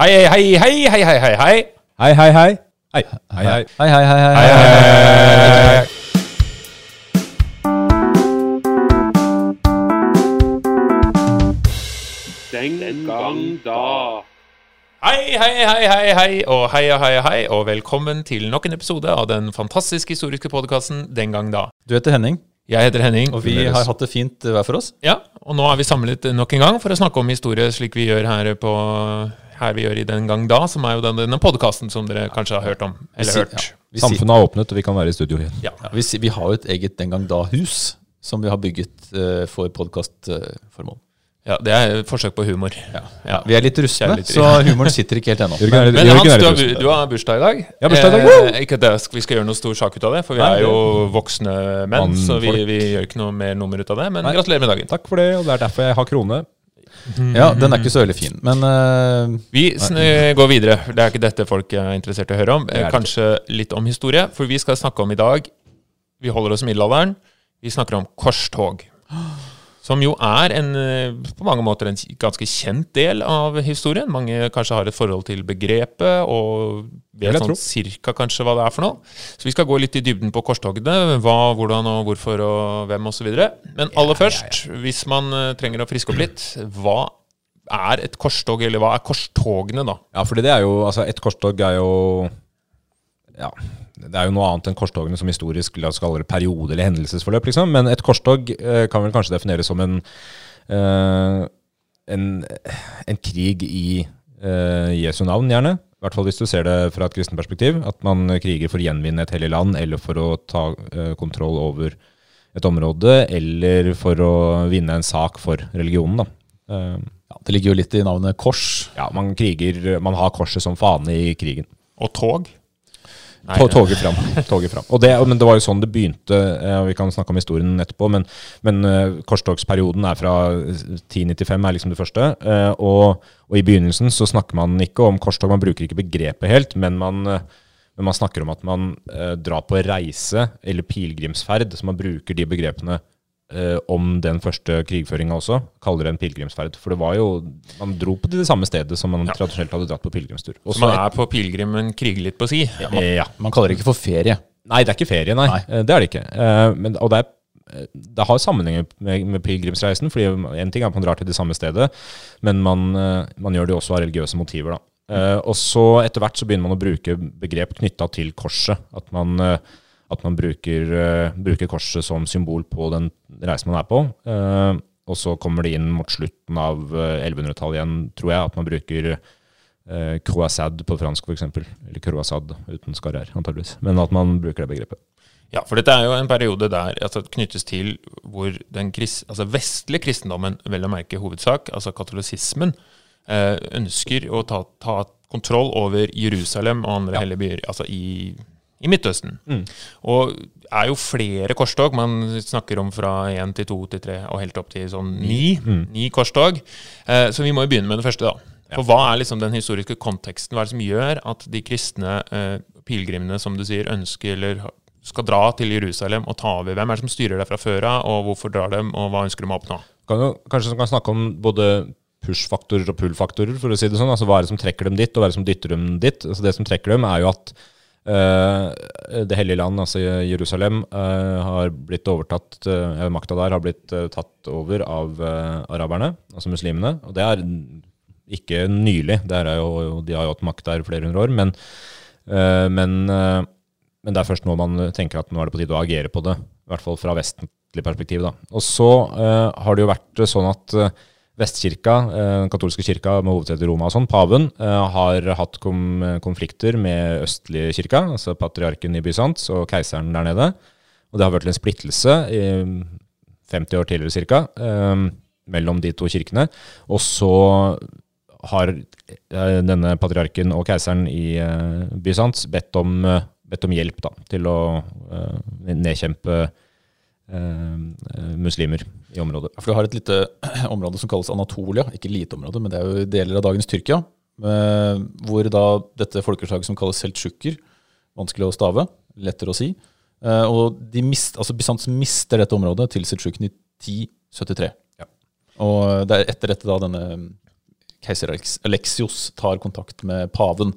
Hei, hei, hei, hei, hei, hei, hei, hei. Hei, hei, hei. Hei, hei, hei. Hei, hei, hei. hei. Hei. Den gang da. Hei, hei, hei, hei, hei, og hei, hei, hei, og velkommen til nok en episode av den fantastiske historiske podkasten Den gang da. Du heter Henning, Jeg heter Henning. og vi har hatt det fint hver for oss. Ja, og nå er vi samlet nok en gang for å snakke om historie slik vi gjør her på her vi gjør i Den gang da, som er jo den, denne podkasten som dere kanskje har hørt om. Eller hørt. ja. Samfunnet har åpnet, og vi kan være i studio igjen. Ja. ja, vi, sier- vi har jo et eget Den gang da-hus som vi har bygget uh, for podkastformål. Ja, Det er et forsøk på humor. Ja. Vi er litt rustne, så humoren sitter ikke helt ennå. Men, Men Hans, du har, du har bursdag i dag. Ja, bursdag i dag, Eh, ikke at det- vi skal gjøre noe stor sak ut av det, for vi Nei, er jo voksne menn, så vi, vi gjør ikke noe mer nummer ut av det. Men Nei. gratulerer med dagen. Takk for det, og det er derfor jeg har krone. Ja, den er ikke så veldig fin, men uh, Vi eh, går videre. Det er ikke dette folk er interessert i å høre om. Eh, Kanskje litt om historie, for vi skal snakke om i dag Vi holder oss i middelalderen. Vi snakker om korstog. Som jo er en, eh, på mange måter en ganske kjent del av historien. Mange kanskje har et forhold til begrepet og vet sånn cirka kanskje hva det er for noe. Så vi skal gå litt i dybden på korstogene. Hva, hvordan og hvorfor og hvem osv. Men aller først, hvis man eh, trenger å friske opp litt, hva er et korstog, eller hva er korstogene, da? Ja, fordi det er jo, altså et korstog er jo Ja, det er jo noe annet enn korstogene som historisk la oss kalle det periode eller hendelsesforløp, liksom. Men et korstog eh, kan vel kanskje defineres som en eh, en, en krig i eh, Jesu navn, gjerne. I hvert fall hvis du ser det fra et kristent perspektiv. At man kriger for å gjenvinne et hellig land, eller for å ta eh, kontroll over et område, eller for å vinne en sak for religionen, da. Eh, ja, det ligger jo litt i navnet kors. ja, man kriger Man har korset som fane i krigen. Og tog? Nei, toget fram. Toget fram. Og det, men det var jo sånn det begynte. eh, Vi kan snakke om historien etterpå, men, men eh, korstogsperioden er fra 1095, er liksom det første. eh, Og, og i begynnelsen så snakker man ikke om korstog, man bruker ikke begrepet helt, men man, eh, men man snakker om at man eh, drar på reise eller pilegrimsferd, så man bruker de begrepene eh, om den første krigføringa også, kaller det en pilegrimsferd. For det var jo Man dro på det samme stedet som man Ja. tradisjonelt hadde dratt på pilegrimstur. Så man er på pilegrim, men kriger litt på si? ja, man, ja. Man kaller det ikke for ferie. Nei, det er ikke ferie, nei. Nei. Eh, Det er det ikke. Eh, Men, og det, er, eh, det har sammenheng med, med pilegrimsreisen. fordi En ting er at man drar til det samme stedet, men man, eh, man gjør det jo også av religiøse motiver. da. Uh, Og så etter hvert så begynner man å bruke begrep knytta til korset. At man, eh, at man bruker, eh, bruker korset som symbol på den reisen man er på. Eh, Og så kommer det inn mot slutten av eh, 1100-tallet igjen, tror jeg, at man bruker eh, croissade på fransk, f.eks. Eller croissade uten skarrer, antageligvis. Men at man bruker det begrepet. Ja, for dette er jo en periode der altså, knyttes til hvor den krist, altså vestlige kristendommen, vel å merke hovedsak, altså katolisismen, eh, ønsker å ta, ta kontroll over Jerusalem og andre Ja. hellige byer altså i, i Midtøsten. Mm. Og er jo flere korstog. Man snakker om fra én til to til tre og helt opp til sånn ni. Mm. Ni korstog. Eh, så vi må jo begynne med det første, da. For hva er liksom den historiske konteksten? Hva er det som gjør at de kristne eh, pilegrimene, som du sier, ønsker eller skal dra til Jerusalem og ta over? Hvem er det som styrer deg fra før av, og hvorfor drar dem, og hva ønsker de å oppnå? Kan jo, kanskje kan snakke om både push-faktorer og pull-faktorer, for å si det sånn. Altså hva er det som trekker dem dit, og hva er det som dytter dem dit? Altså det som trekker dem, er jo at Det hellige land, altså Jerusalem, eh, har blitt overtatt uh, Makta der har blitt eh, tatt over av eh, araberne, altså muslimene. Og det er ikke nylig. Er jo, de har jo hatt makt der flere hundre år. Men, eh, men, eh, men det er først nå man tenker at nå er det på tide å agere på det. I hvert fall fra vestlig perspektiv. Da. Og så eh, har det jo vært sånn at eh, Vestkirka, eh, den katolske kirka med hovedsete i Roma og sånn, paven, eh, har hatt konflikter med østlige kirka, altså patriarken i Bysants og keiseren der nede. Og det har vært en splittelse i 50 år tidligere eh, mellom de to kirkene. Og så har eh, denne patriarken og keiseren i eh, Bysants bedt om, eh, bedt om hjelp da, til å eh, nedkjempe eh, muslimer i området. For du har et lite område som kalles Anatolia. Ikke lite område, men det er jo deler av dagens Tyrkia. eh, Hvor da dette folkeslaget som kalles seltsjukker, vanskelig å stave, lettere å si. eh, Og de mist, altså Bysants mister dette området til seltsjukkene i 1073. Ja. Og det er etter dette da denne keiser Alex- Alexios tar kontakt med paven.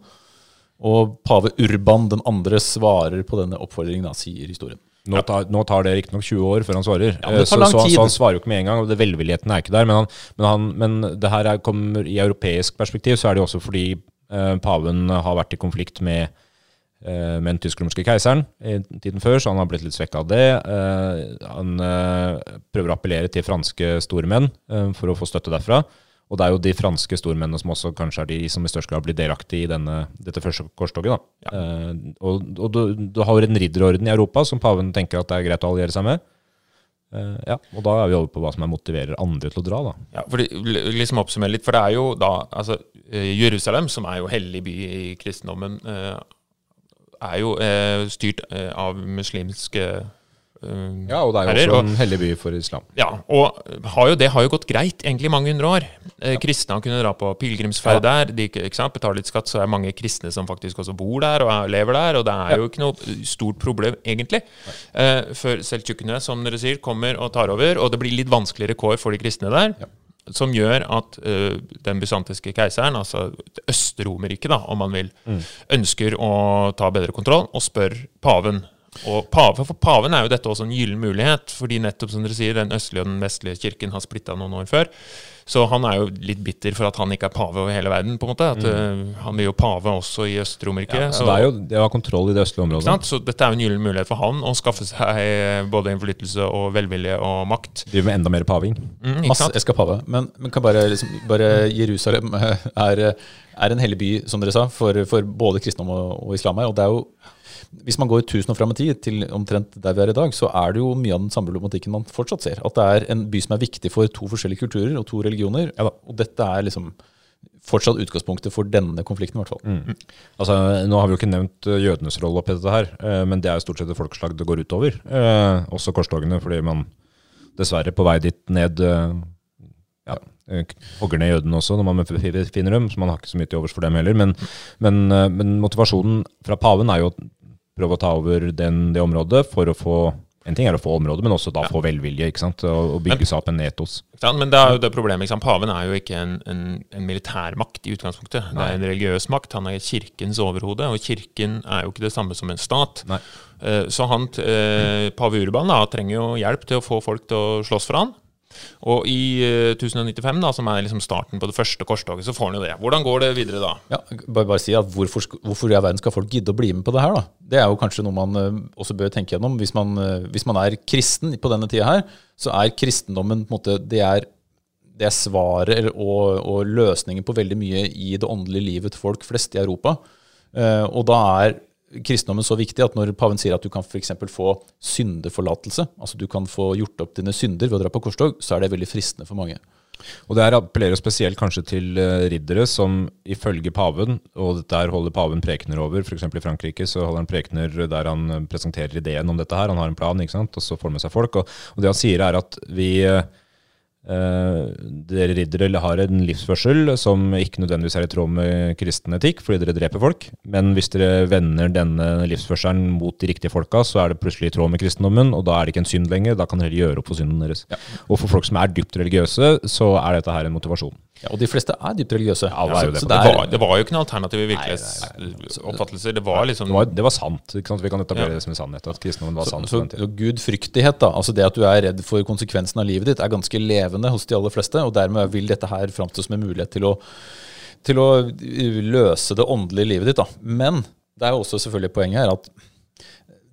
Og pave Urban den andre svarer på denne oppfordringen, da, sier historien. Nå tar, nå tar det riktignok 20 år før han svarer. Ja, Eh, så, så, så han svarer jo ikke med en gang. og det Velvilligheten er ikke der. Men, han, men, han, men det her er, kommer i europeisk perspektiv, så er det jo også fordi eh, paven har vært i konflikt med, eh, med den tysk-romerske keiseren i tiden før, så han har blitt litt svekka av det. Eh, han prøver å appellere til franske stormenn for å få støtte derfra. Og det er jo de franske stormennene som også kanskje er de som i størst grad blir delaktige i denne, dette første korstoget. da. Eh, og og du, du har en ridderorden i Europa som paven tenker at det er greit å alliere seg med. Eh, ja, Og da er vi over på hva som er motiverer andre til å dra. da. Ja, for det- liksom oppsummere litt, for det er jo da altså, eh, Jerusalem, som er jo hellig by i kristendommen, eh, er jo eh, styrt eh, av muslimske Ja, Og det er jo også en hellig by for islam. Ja, og har jo, det har jo gått greit egentlig i mange hundre år. Eh, kristne har kunnet dra på pilegrimsferd der, de betaler litt skatt, så er det mange kristne som faktisk også bor der og er, lever der, og det er jo ikke noe stort problem egentlig. Eh, før seldsjukkene, som dere sier, kommer og tar over, og det blir litt vanskeligere kår for de kristne der. Som gjør at eh, den bysantiske keiseren, altså Øst-Romerriket, om man vil, ønsker å ta bedre kontroll, og spør paven og pave, For paven er jo dette også en gyllen mulighet, fordi nettopp som dere sier, den østlige og den vestlige kirken har splitta noen år før. Så han er jo litt bitter for at han ikke er pave over hele verden. på en måte. At eh, Han blir jo pave også i Øst-Romerriket. Så det er jo det å ha kontroll i det østlige ikke området. sant? Så dette er jo en gyllen mulighet for han å skaffe seg eh, både innflytelse og velvilje og makt. Driver med enda mer paving. Mm, Masse eskapade. Men, men kan bare, liksom, bare Jerusalem eh, er, er en hellig by, som dere sa, for, for både kristendom og, og islam her. Og det er jo hvis man går 1000 år fram i tid, til omtrent der vi er i dag, så er det jo mye av den samme problematikken man fortsatt ser. At det er en by som er viktig for to forskjellige kulturer og to religioner. og dette er liksom fortsatt utgangspunktet for denne konflikten, i hvert fall. Altså, Nå har vi jo ikke nevnt eh, jødenes rolle oppi dette her, eh, men det er jo stort sett et folkeslag det går utover. Eh, også korstogene, fordi man dessverre på vei dit ned eh, ja, hogger ned jødene også når man finner dem, så man har ikke så mye til overs for dem heller. Men, men, men motivasjonen fra paven er jo prøve å ta over den, det området for å få En ting er å få området, men også da få velvilje ikke sant? Og, og bygge seg opp en etos. Ja. Men det er jo det problemet. Ikke sant? Paven er jo ikke en, en, en militærmakt i utgangspunktet. Det er en religiøs makt. Han er kirkens overhode, og kirken er jo ikke det samme som en stat. Nei. Eh, Så han, eh, pave Urban da, trenger jo hjelp til å få folk til å slåss for han. Og i uh, 1095, da, som er liksom starten på det første korstoget, så får han jo det. Hvordan går det videre da? Ja, bare, bare si at hvorfor, hvorfor i verden skal folk gidde å bli med på det her? da? Det er jo kanskje noe man uh, også bør tenke gjennom. Hvis man, uh, hvis man er kristen på denne tida her, så er kristendommen på en måte, det er, det er svaret og, og løsningen på veldig mye i det åndelige livet til folk flest i Europa. Eh, og da er kristendommen så viktig at når paven sier at du kan f.eks. få syndeforlatelse, altså du kan få gjort opp dine synder ved å dra på korstog, så er det veldig fristende for mange. Og det her appellerer spesielt kanskje til eh, riddere som ifølge paven, og der holder paven prekener over, f.eks. i Frankrike så holder han prekener der han eh, presenterer ideen om dette her, han har en plan, ikke sant, og så får han med seg folk. Og, og det han sier er at vi eh, dere riddere har en livsførsel som ikke nødvendigvis er i tråd med kristen etikk, fordi dere dreper folk. Men hvis dere vender denne livsførselen mot de riktige folka, så er det plutselig i tråd med kristendommen, og da er det ikke en synd lenger. Da kan dere gjøre opp for synden deres. Og for folk som er dypt religiøse, så er dette her en motivasjon. Ja, og de fleste er dypt religiøse. Alle er jo det. Det det var, det var jo ikke noen alternative virkelighetsoppfattelser. Det var liksom Det var, det var sant. Vi kan etablere Ja. det som en sannhet. At kristendommen var Så, sant. så, så gudfryktighet, da, altså det at du er redd for konsekvensen av livet ditt, er ganske levende hos de aller fleste, og dermed vil dette her framstå som en mulighet til å, til å uh, løse det åndelige livet ditt. Da. Men det er jo også selvfølgelig poenget her at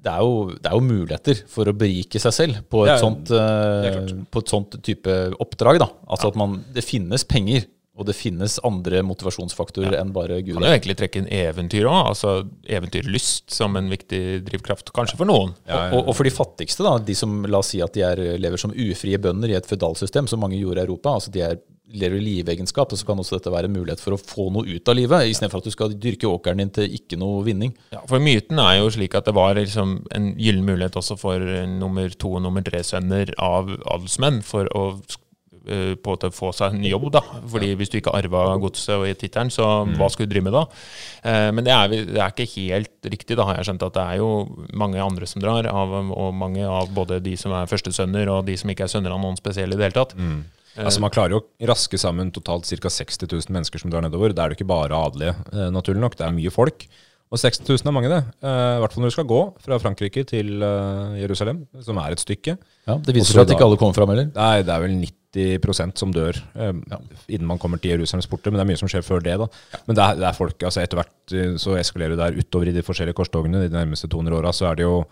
det er, jo, det er jo muligheter for å berike seg selv på et, er- sånt, uh, på et sånt type oppdrag. Da. Altså at man, det finnes penger, og det finnes andre motivasjonsfaktorer enn bare Gud. kan jo egentlig trekke inn eventyr òg. Altså eventyrlyst som en viktig drivkraft. Kanskje for noen. Og, og, og for de fattigste, da, de som la oss si at de er, lever som ufrie bønder i et fødalsystem, som mange gjorde i Europa, altså de er, lever livegenskap, så kan også dette være en mulighet for å få noe ut av livet, istedenfor at du skal dyrke åkeren din til ikke noe vinning. Ja, for myten er jo slik at det var liksom en gyllen mulighet også for nummer to og nummer tre sønner av adelsmenn for å eh, på til å få seg en jobb, da. Fordi hvis du ikke arva godset og tittelen, så hva skulle du drive med da? Eh, men det er, det er ikke helt riktig, da har jeg skjønt at det er jo mange andre som drar, av, og mange av både de som er førstesønner og de som ikke er sønner av noen spesielle i det hele tatt. Altså Man klarer jo å raske sammen totalt ca. 60 000 mennesker som drar nedover. Det er det ikke bare adelige, eh, naturlig nok. Det er mye folk. Og 60 000 er mange, det. Eh, I hvert fall når du skal gå fra Frankrike til eh, Jerusalem, som er et stykke. Ja, Det viser seg at ikke alle kommer fram heller. Nei, det er vel 90% som dør eh, innen man kommer til Jerusalems porter. Men det er mye som skjer før det. da. Men det er, det er folk, altså etter hvert eh, så eskalerer det der utover i de forskjellige korstogene. De nærmeste 200 åra så er det jo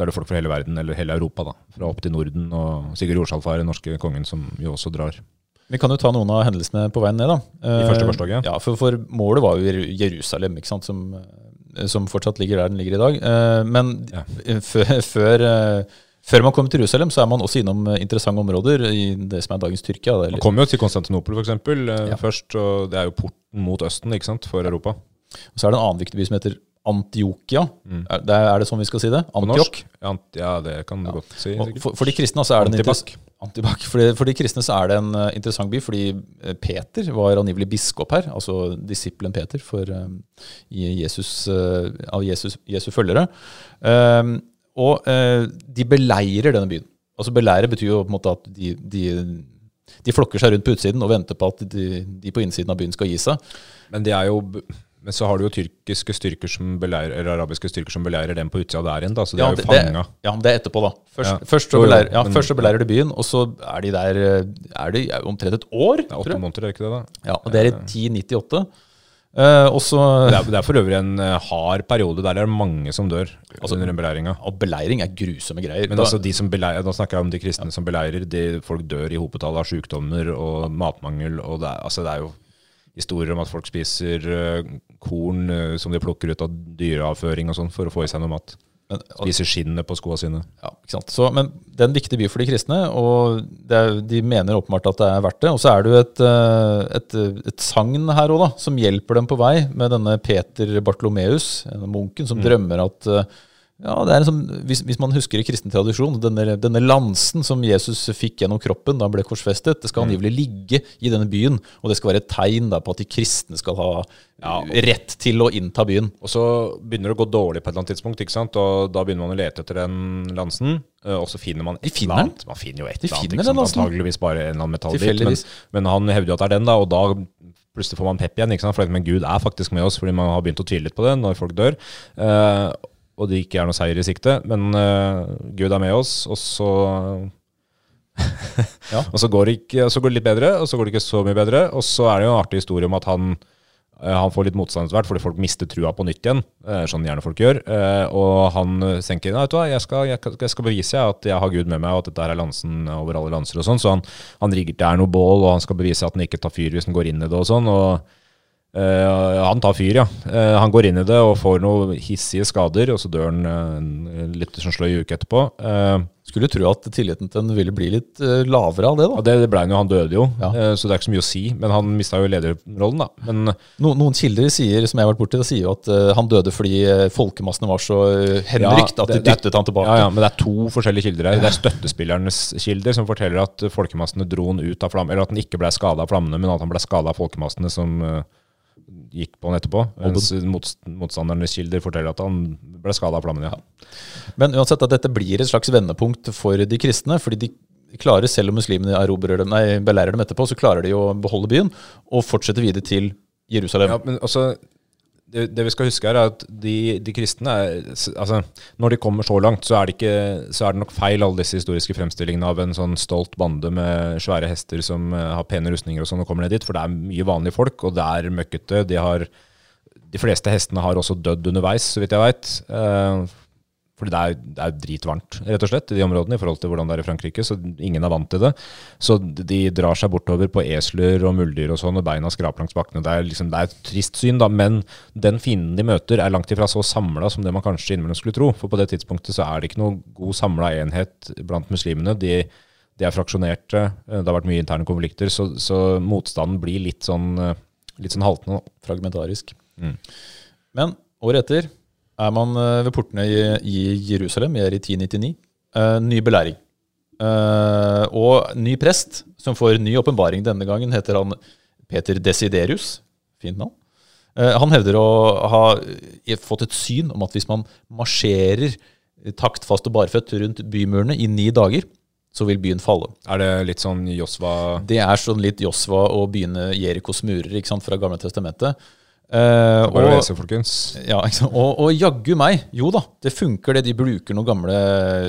så er det folk fra hele verden, eller hele Europa, da. Fra opp til Norden. Og Sigurd Jorsalfar, den norske kongen, som jo også drar. Vi kan jo ta noen av hendelsene på veien ned. da. I første korstog, ja. ja. For, for målet var jo Jerusalem, ikke sant, som, eh, som fortsatt ligger der den ligger i dag. Eh, Men Ja. eh, før, før, eh, man kommer til Jerusalem, så er man også innom eh, interessante områder i det som er dagens Tyrkia. Er Man kommer jo til Konstantinopel, f.eks. Ja. først. og Det er jo porten mot Østen ikke sant, for Europa. Og så er det en annen viktig by som heter Antiokia. Er, det, er det sånn vi skal si det? Ja, ant- ja, det kan du godt si. For, for de kristne så er det en Antibac. For, de, for de kristne så er det en uh, interessant by, fordi eh, Peter var angivelig biskop her, altså disippelen Peter for, uh, Jesus, uh, av Jesus, Jesu følgere. Um, og de beleirer denne byen. Altså Beleire betyr jo på en måte at de, de, de flokker seg rundt på utsiden og venter på at de, de på innsiden av byen skal gi seg. Men det er jo men så har du jo tyrkiske styrker som beleirer, eller arabiske styrker som beleirer dem på utsida der igjen. da, Så de Ja, er jo fanga. ja, men det er etterpå, da. Først, Ja. først, så beleirer, ja, men- først så beleirer de byen, og så er de der eh, er de omtrent et år. Det er åtte måneder, er det ikke det? da? Ja, og det er i 1098. Uh, også, Det er, det er for øvrig en eh, hard periode der det er mange som dør under den beleiringa. Og beleiring er grusomme greier. Men Da- altså de som beleirer, Da snakker jeg om de kristne som beleirer. De, folk dør i hopetall av sykdommer og matmangel. og det er, altså det er jo historier om at folk spiser eh, korn eh, som de plukker ut av dyreavføring og sånn for å få i seg noe mat. men, Spiser skinnet på skoa sine. ja, ikke sant? Så, men det er en viktig by for de kristne, og det er, de mener åpenbart at det er verdt det. Og så er det jo et, eh, et, et sagn her òg, som hjelper dem på vei, med denne Peter Bartolomeus, denne munken, som drømmer at ja, det er en sånn, hvis, hvis man husker i kristen tradisjon, denne, denne lansen som Jesus fikk gjennom kroppen da han ble korsfestet, det skal angivelig ligge i denne byen, og det skal være et tegn da, på at de kristne skal ha eh, rett til å innta byen. Og så begynner det å gå dårlig på et eller annet tidspunkt, ikke sant? og da begynner man å lete etter den lansen. eh, Og så finner man et eller annet. Man finner jo et eller annet, ikke antageligvis bare en eller annen metallbit. Men, men han hevder jo at det er den, da, og da plutselig får man pepp igjen. ikke sant? For men Gud er faktisk med oss, fordi man har begynt å tvile litt på det når folk dør. eh, og det ikke er noe seier i sikte. Men uh, Gud er med oss, og så Ja. Og så går, det ikke, så går det litt bedre, og så går det ikke så mye bedre. Og så er det jo en artig historie om at han eh, han får litt motstand etter hvert, fordi folk mister trua på nytt igjen. eh, Sånn gjerne folk gjør. Og han tenker nei, vet du hva, jeg skal, jeg, jeg skal bevise jeg, at jeg har Gud med meg, og at dette er lansen over alle lanser og sånn. Så han, han rigger til er noe bål, og han skal bevise at han ikke tar fyr hvis han går inn i det og sånn. og eh, han tar fyr, ja. Uh, han går inn i det og får noen hissige skader, og så dør han uh, litt sånn sløy uke etterpå. Eh, Skulle tro at tilliten til den ville bli litt lavere av det, da. og det, det ble han jo, han døde jo, Ja. så det er ikke så mye å si. Men han mista jo lederrollen, da. Men No, noen kilder sier som jeg har vært borti, sier jo at han døde fordi uh, folkemassene var så uh, henrykt Ja, at det- de det er- dyttet han tilbake. Ja, ja, men det er to forskjellige kilder her. Det er støttespillernes kilder som forteller at folkemassene dro han ut av flammene, eller at han ikke ble skada av flammene, men at han ble skada av folkemassene som gikk på han etterpå. Mens motst motstandernes kilder forteller at han ble skada av flammene. Ja. Men uansett at dette blir et slags vendepunkt for de kristne, fordi de klarer, selv om muslimene dem, nei, belærer dem etterpå, så klarer de å beholde byen og fortsette videre til Jerusalem. Ja, men altså det, det vi skal huske er at de, de kristne er, altså, Når de kommer så langt, så er, ikke, så er det nok feil, alle disse historiske fremstillingene av en sånn stolt bande med svære hester som eh, har pene rustninger og sånn, og kommer ned dit. For det er mye vanlige folk, og det er møkkete. De, har, de fleste hestene har også dødd underveis, så vidt jeg veit. Fordi det er, det er dritvarmt, rett og slett, i de områdene i forhold til hvordan det er i Frankrike. Så ingen er vant til det. Så de drar seg bortover på esler og muldyr og sånn, og beina skraper langs bakkene. Det er, liksom, det er et trist syn, da, men den fienden de møter, er langt ifra så samla som det man kanskje innimellom skulle tro. For på det tidspunktet så er det ikke noe god samla enhet blant muslimene. De, de er fraksjonerte, eh, det har vært mye interne konflikter, så, så motstanden blir litt sånn, eh, litt sånn haltende. Fragmentarisk. Mm. Men året etter er man eh, ved portene i, Jerusalem, vi er i 1099. Eh, ny belæring. Eh, og ny prest, som får ny åpenbaring denne gangen, heter han Peter Desiderius. Fint navn. Han hevder å ha fått et syn om at hvis man marsjerer taktfast og barføtt rundt bymurene i ni dager, så vil byen falle. Er det litt sånn Josva Det er sånn litt Josva å begynne Jerikos murer ikke sant, fra Gamle testamentet. Eh, Bare og, lese, folkens. ja, og, og jaggu meg, jo da, det funker det. De bruker noen gamle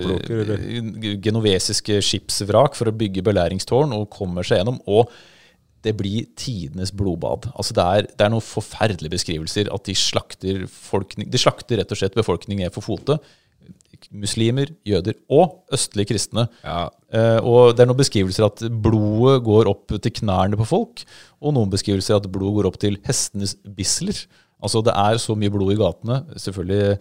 Blokker, eh, genovesiske skipsvrak for å bygge belæringstårn og kommer seg gjennom. Og det blir tidenes blodbad. Altså det er, det er noen forferdelige beskrivelser at de slakter, folk, de slakter rett og slett befolkningen ned for fote. Muslimer, jøder og østlige kristne. Ja, Eh, og det er noen beskrivelser at blodet går opp til knærne på folk, og noen beskrivelser at blodet går opp til hestenes bisler. Altså Det er så mye blod i gatene. Selvfølgelig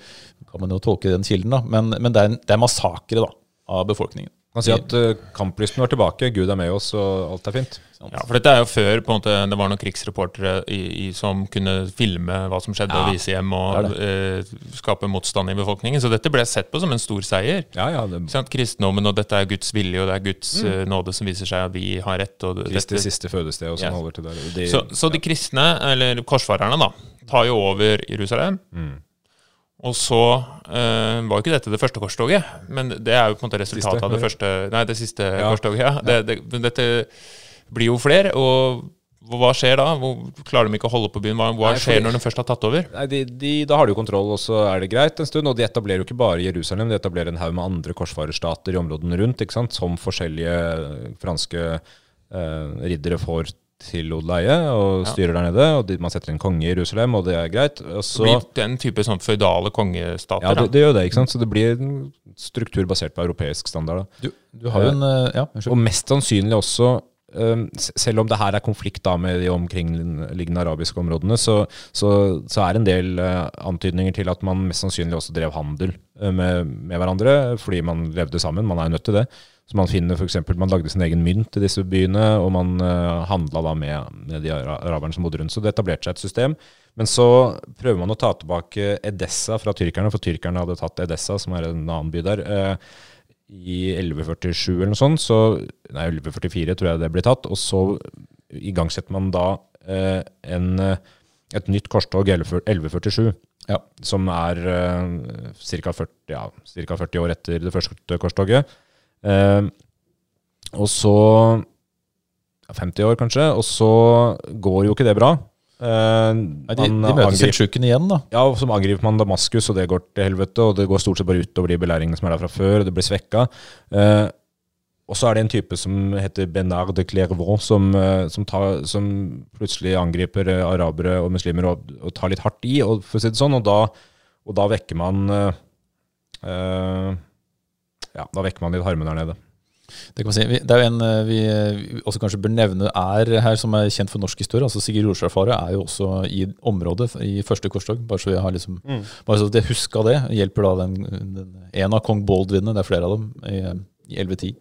kan man jo tolke den kilden, da, men, men det, er en, det er massakre da, av befolkningen. Man kan si at uh, kamplysten var tilbake, Gud er med oss, og alt er fint. Ja, for dette er jo før på en måte, det var noen krigsreportere i, i, som kunne filme hva som skjedde, Ja, og vise hjem og det eh, skape motstand i befolkningen. Så dette ble sett på som en stor seier. Ja, ja, det sånn? Kristendommen, og dette er Guds vilje, og det er Guds eh, nåde som viser seg at vi har rett. Og Kristi dette, siste fødested og sånn Yes. holder til der. De, så, så de kristne, eller korsfarerne, da, tar jo over Jerusalem. Mm. Og så eh, var jo ikke dette det første korstoget, men det er jo på en måte resultatet Siste, av det første Nei, det siste Ja. korstoget. Ja. Det, det, dette blir jo flere, og hva skjer da? Hvor, klarer de ikke å holde på byen? Hva, hva Nei, skjer fordi- når de først har tatt over? Nei, de, de, Da har de jo kontroll, og så er det greit en stund. Og de etablerer jo ikke bare Jerusalem, de etablerer en haug med andre korsfarerstater i områdene rundt, ikke sant? som forskjellige franske eh, riddere får til Odleie og Ja. styrer der nede. Og de, man setter en konge i Jerusalem, og det er greit. Og Det blir den type sånn føydale kongestater. ja, det, det gjør det, ikke sant? Så det blir en struktur basert på europeisk standard. Da. Du, du har jo en eh, Ja, Og mest sannsynlig også um, selv om det her er konflikt da med de omkringliggende arabiske områdene, så, så, så er det en del uh, antydninger til at man mest sannsynlig også drev handel uh, med, med hverandre, fordi man levde sammen. Man er jo nødt til det. Så man finner eksempel, man lagde sin egen mynt i disse byene, og man uh, handla da med, med de araberne som bodde rundt. Så det etablerte seg et system. Men så prøver man å ta tilbake Edessa fra tyrkerne, for tyrkerne hadde tatt Edessa, som er en annen by der. Uh, i 1147 eller noe sånt, så, nei 1144 tror jeg det ble tatt, og så igangsetter man da eh, en, eh, et nytt korstog i 1147, Ja. som er eh, ca. 40, ja, 40 år etter det første korstoget. Eh, og så 50 år kanskje, og så går jo ikke det bra. Eh, Nei, de, de møter seltsjuken igjen, da. ja, og så angriper man Damaskus, og det går til helvete. Og det går stort sett bare utover de belæringene som er der fra før, og det blir svekka. Eh, og så er det en type som heter Benard de Clairvaux, som, eh, som, tar, som plutselig angriper eh, arabere og muslimer og, og tar litt hardt i, og, for å si det sånn. Og da, og da vekker man eh, Ja, da vekker man litt harme der nede. Det, kan man si. Det er jo en eh, vi, vi også kanskje bør nevne er her, som er kjent for norsk historie. altså Sigurd Jordsarfaret er jo også i området i første korstog. Bare så vi har liksom, bare så at jeg huska det. Hjelper da den, den, en av kong Baldwinene, det er flere av dem, i, i 1110.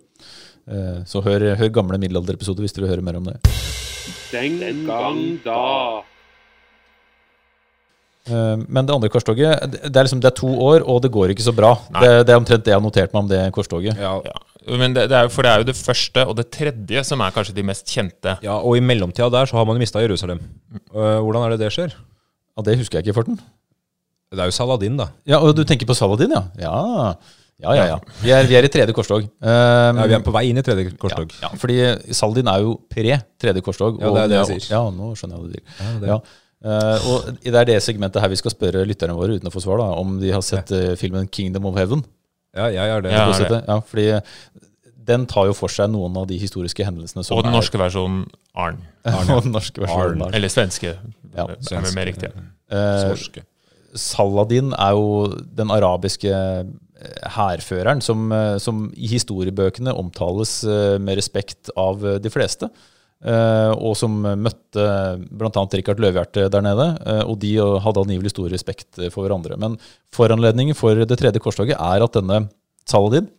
Eh, Så hør, hør gamle middelalderepisoder hvis dere vil høre mer om det. Den gang da. Eh, Men det andre korstoget, det er liksom det er to år, og det går ikke så bra. Det, det er omtrent det jeg har notert meg om det korstoget. Ja, Ja. Men det, det er jo, for det er jo det første og det tredje som er kanskje de mest kjente. ja, Og i mellomtida der så har man jo mista Jerusalem. Eh, hvordan er det det skjer? Ja, Det husker jeg ikke, Forten. Det er jo Saladin, da. Ja, og du tenker på Saladin, ja? Ja, ja, ja. ja. Vi, er, vi er i tredje korstog. Um, Ja, vi er på vei inn i tredje korstog. Ja, ja, fordi Saladin er jo pre tredje korstog. Ja, det er det jeg sier. Ja, nå skjønner jeg hva du sier. Ja, det- Ja. Eh, og det er det segmentet her vi skal spørre lytterne våre uten å få svar, da, om de har sett uh, filmen 'Kingdom of Heaven'. Ja, jeg er det. Jeg har det? Ja, fordi den tar jo for seg noen av de historiske hendelsene som Og den er- norske versjonen Arn. og den norske versjonen. Arn. Arn. Eller svenske. Ja, Svenske. er mer riktig. Uh, Saladin er jo den arabiske eh, hærføreren som, eh, som i historiebøkene omtales eh, med respekt av eh, de fleste. Eh, Og som møtte bl.a. Rikard Løvhjerte der nede. eh, Og de eh, hadde angivelig stor respekt for hverandre. Men foranledningen for det tredje korstoget er at denne Saladin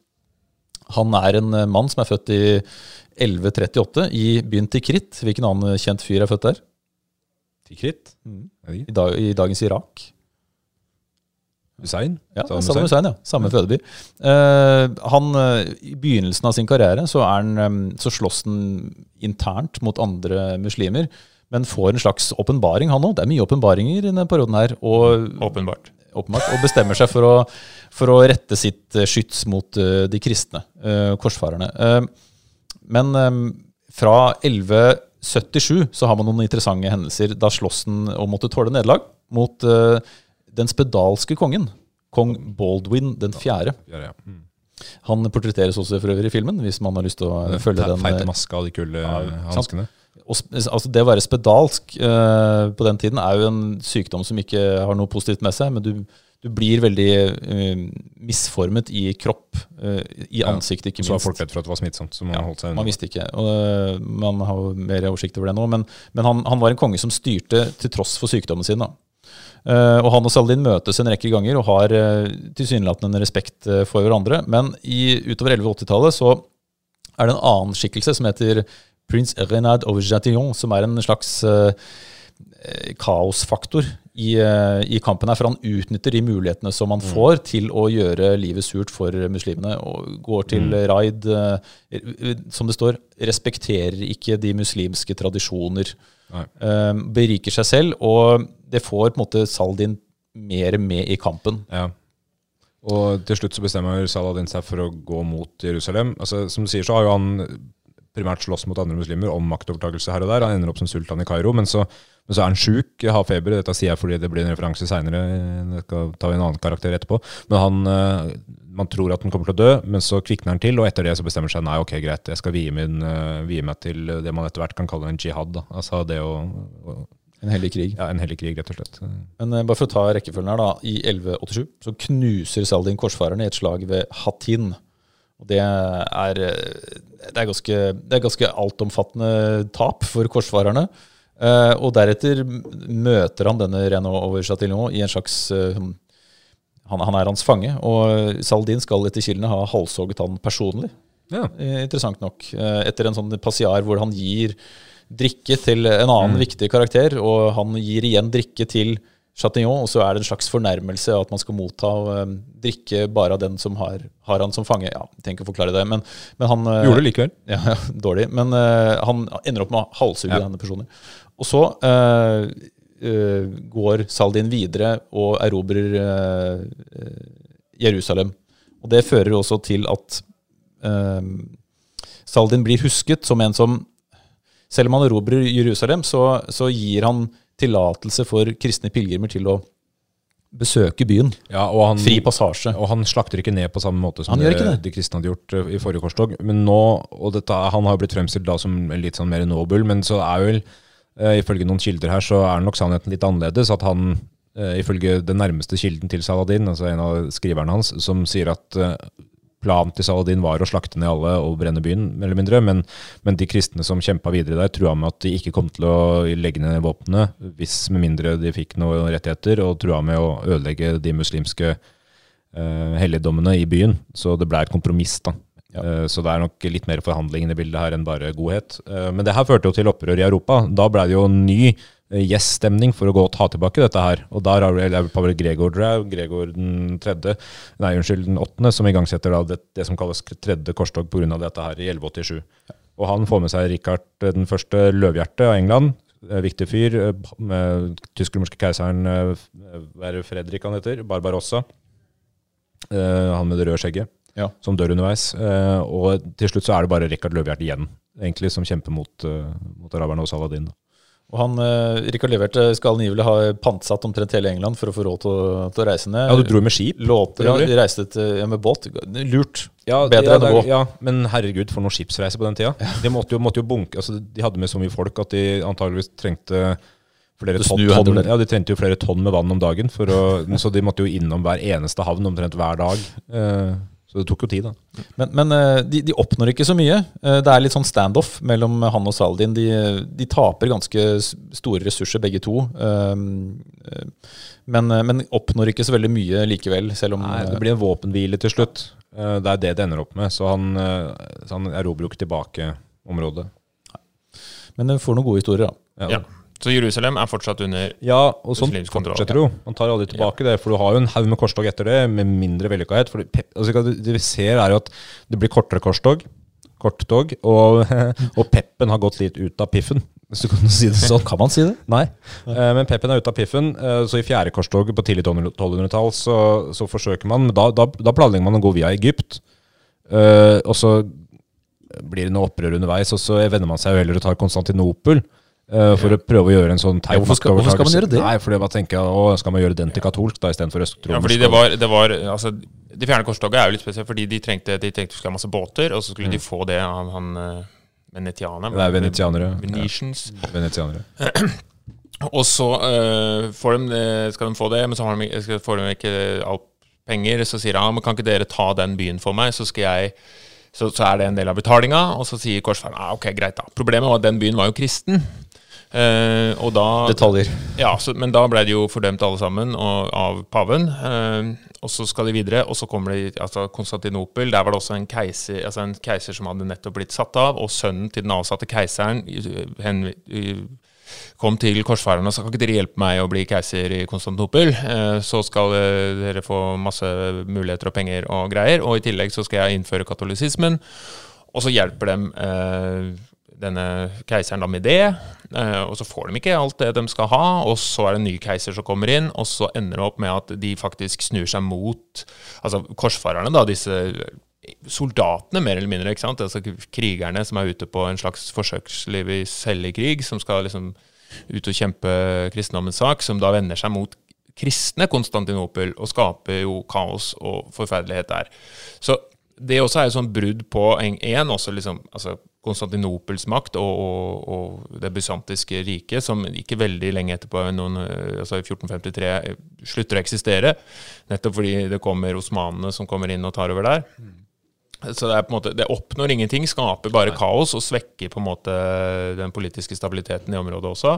han er en mann som er født i 1138 i byen Tikrit. Hvilken annen kjent fyr er født der? Tikrit. I, dag, i dagens Irak. Hussein. Ja, Saddam Hussein. Hussein, ja. Samme fødeby. Uh, han, eh, I begynnelsen av sin karriere så, er han, eh, så slåss han internt mot andre muslimer, men får en slags åpenbaring, han òg. Det er mye åpenbaringer i denne perioden her. Og Åpenbart. åpenbart, og bestemmer seg for å, for å rette sitt eh, skyts mot eh, de kristne uh, korsfarerne. Uh, men um, fra 1177 så har man noen interessante hendelser. Da slåss den og måtte tåle nederlag mot eh, den spedalske kongen. Kong Baldwin den fjerde. Ja, ja. Mm. Han portretteres også for øvrig i filmen, hvis man har lyst til å den følge den. Feite eh, maska og de kule Ja, eh, hanskene. altså det å være spedalsk uh, på den tiden er jo en sykdom som ikke har noe positivt med seg, men du, du blir veldig uh, misformet i kropp, uh, i ansiktet ikke Så var folk redd for at det var smittsomt, så man Ja, holdt seg Man visste ikke. og Man har mer oversikt over det nå. Men, men han, han var en konge som styrte til tross for sykdommen sin. da. Eh, og Han og Saladin møtes en rekke ganger og har uh, tilsynelatende en respekt eh, for hverandre. Men i, utover 1180-tallet så er det en annen skikkelse som heter prins Renard of Jatillon, som er en slags kaosfaktor i, i kampen her. For han utnytter de mulighetene som han får til å gjøre livet surt for muslimene. Og går til raid, eh, som det står, respekterer ikke de muslimske tradisjoner. Nei. beriker seg selv, og det får på en måte Saladin mer med i kampen. Ja. Og til slutt så bestemmer Saladin seg for å gå mot Jerusalem. Altså, som du sier, så har jo han primært slåss mot andre muslimer om maktovertakelse her og der. Han ender opp som sultan i Kairo, men så, men så er han sjuk, har feber. Dette sier jeg fordi det blir en referanse seinere. Det skal ta en annen karakter etterpå. Men han, eh, man tror at han kommer til å dø, men så kvikner han til, og etter det så bestemmer seg nei, ok, greit, jeg skal vie, min, eh, vie meg til det man etter hvert kan kalle en jihad. Da. Altså det å, å En hellig krig. Ja, en hellig krig, rett og slett. Men eh, bare for å ta rekkefølgen her, da. I 1187 så knuser Saladin korsfarerne i et slag ved Hattin. Og det er, eh, det er ganske, det er ganske altomfattende tap for korsfarerne. Uh, og deretter møter han denne Renaud over Chatillon i en slags uh, han, han er hans fange. Og Saladin skal etter kildene ha halshogget han personlig. Ja. Uh, Interessant nok. Etter en sånn passiar hvor han gir drikke til en annen viktig karakter, og han gir igjen drikke til Chatignon, og så er det en slags fornærmelse at man skal motta eh, drikke bare av den som har, har han som fange. Ja, jeg trenger ikke å forklare det, men, men han eh, Gjorde det likevel. ja, ja, dårlig. Men uh, han ender opp med å halshugge Ja. denne personen. Og så uh, uh, går Saldin videre og erobrer Jerusalem. Og det fører også til at Saldin blir husket som en som Selv om han erobrer Jerusalem, så, så gir han tillatelse for kristne pilegrimer til å besøke byen. Ja, han, Fri passasje. Og han slakter ikke ned på samme måte som det, det. de kristne hadde gjort eh, i forrige korstog. Men nå, og dette, Han har jo blitt fremstilt da som litt sånn mer noble, men så er vel, eh, ifølge noen kilder her, så er nok sannheten litt annerledes. At han, eh, ifølge den nærmeste kilden til Saladin, altså en av skriverne hans, som sier at planen til Saladin var å slakte ned alle og brenne byen, mer eller mindre. Men, men de kristne som kjempa videre der, trua med at de ikke kom til å legge ned våpnene, hvis med mindre de fikk noen rettigheter, og trua med å ødelegge de muslimske uh, helligdommene i byen. Så det ble et kompromiss, da. Ja. Eh, så det er nok litt mer forhandling i bildet her enn bare godhet. Eh, men det her førte jo til opprør i Europa. Da ble det jo en ny yes-stemning for å gå og ta tilbake dette her. Og der har vel Pavel Gregor, Drau, Gregor den tredje, nei unnskyld, den åttende, som igangsetter det, det som kalles tredje korstog pga. dette her i 1187. Og han får med seg Rikard eh, den første løvhjerte av England. Eh, Viktig fyr. eh, Med tysk-romerske keiseren eh, er Fredrik han heter, Barbarossa. Eh, han med det røde skjegget, Ja. som dør underveis. Eh, og til slutt så er det bare Rikard Løvhjert igjen, egentlig, som kjemper mot, eh, mot araberne og Saladin. Da. Og han, eh, Rikard Levert skal angivelig ha pantsatt omtrent hele England for å få råd til å, til å reise ned. Ja, du dro med skip? Låter, ja, de reiste til, ja, med båt. Lurt. Ja, Bedre ja, enn å gå. Ja, men herregud, for noen skipsreise på den tida. De måtte jo, måtte jo bunke altså, De hadde med så mye folk at de antageligvis trengte flere tonn, snur ja, de trengte jo flere tonn med vann om dagen. For å, så de måtte jo innom hver eneste havn omtrent hver dag. Eh, så det tok jo tid, da. Men, men eh, de, de oppnår ikke så mye. Eh, Det er litt sånn standoff mellom han og Saladin. De, de taper ganske store ressurser, begge to. Um, eh, Men, men oppnår ikke så veldig mye likevel, selv om Nei, det blir en våpenhvile til slutt. Det er det det ender opp med. Så han, så han erobrer jo ikke tilbake området. Men det får noen gode historier, da. Ja. Så Jerusalem er fortsatt under Ja, og sånn fortsetter jo. Man tar aldri tilbake det, for du har jo en haug med korstog etter det, med mindre vellykkahet. For det, altså, det vi ser, er jo at det blir kortere korstog, korttog, og, og peppen har gått litt ut av piffen. hvis du kan si det sånn. Kan man si det? Nei. Ja. men Peppen er ute av piffen. eh, så i fjerde korstog på tidlig 1200-tall så, så forsøker man da, da, da planlegger man å gå via Egypt. Eh, og så blir det noe opprør underveis, og så vender man seg jo heller og tar Konstantinopel. Eh, for å prøve å gjøre en sånn teit Ja, hvorfor skal- hvorfor skal man gjøre det? Nei, for jeg tenker, å, Skal man gjøre den til katolsk da istedenfor østromersk? Ja, fordi det var, det var altså, De fjerne korstoget er jo litt spesielt, fordi de trengte, de trengte skulle ha masse båter, og så skulle de få det av han uh, venetianer. Mm. Det er venetianere. Venetians. Venetianere. Og så uh, får de, skal de få det, men så har de, skal- får de ikke alt penger. Så sier ja, men kan ikke dere ta den byen for meg, så skal jeg så, så er det en del av betalinga. Og så sier korsfaren ja, ok, greit da. Problemet var at den byen var jo kristen. Eh, og da Detaljer. ja, så, men da ble de jo fordømt alle sammen og, av paven. Eh, og så skal de videre, og så kommer de altså Konstantinopel. Der var det også en keiser, altså en keiser som hadde nettopp blitt satt av, og sønnen til den avsatte keiseren eh, hen, eh, kom til korsfarerne og sa kan ikke dere hjelpe meg å bli keiser i Konstantinopel. Eh, så skal dere få masse muligheter og penger og greier, og i tillegg så skal jeg innføre katolisismen. Og så hjelper dem eh, denne keiseren da med det, eh, og så får de ikke alt det de skal ha, og så er det en ny keiser som kommer inn, og så ender det opp med at de faktisk snur seg mot altså korsfarerne, da, disse soldatene, mer eller mindre, ikke sant? Altså krigerne som er ute på en slags forsøksliv i cellegkrig, som skal liksom ut og kjempe kristendommens sak, som da vender seg mot kristne Konstantinopel og skaper jo kaos og forferdelighet der. Så det også er jo sånn brudd på en, en også liksom, altså Konstantinopels makt og, og, og det bysantiske riket, som ikke veldig lenge etterpå, noen, altså i 1453, slutter å eksistere. Nettopp fordi det kommer osmanene som kommer inn og tar over der. Så det, måte, det oppnår ingenting, skaper bare kaos og svekker på en måte den politiske stabiliteten i området også.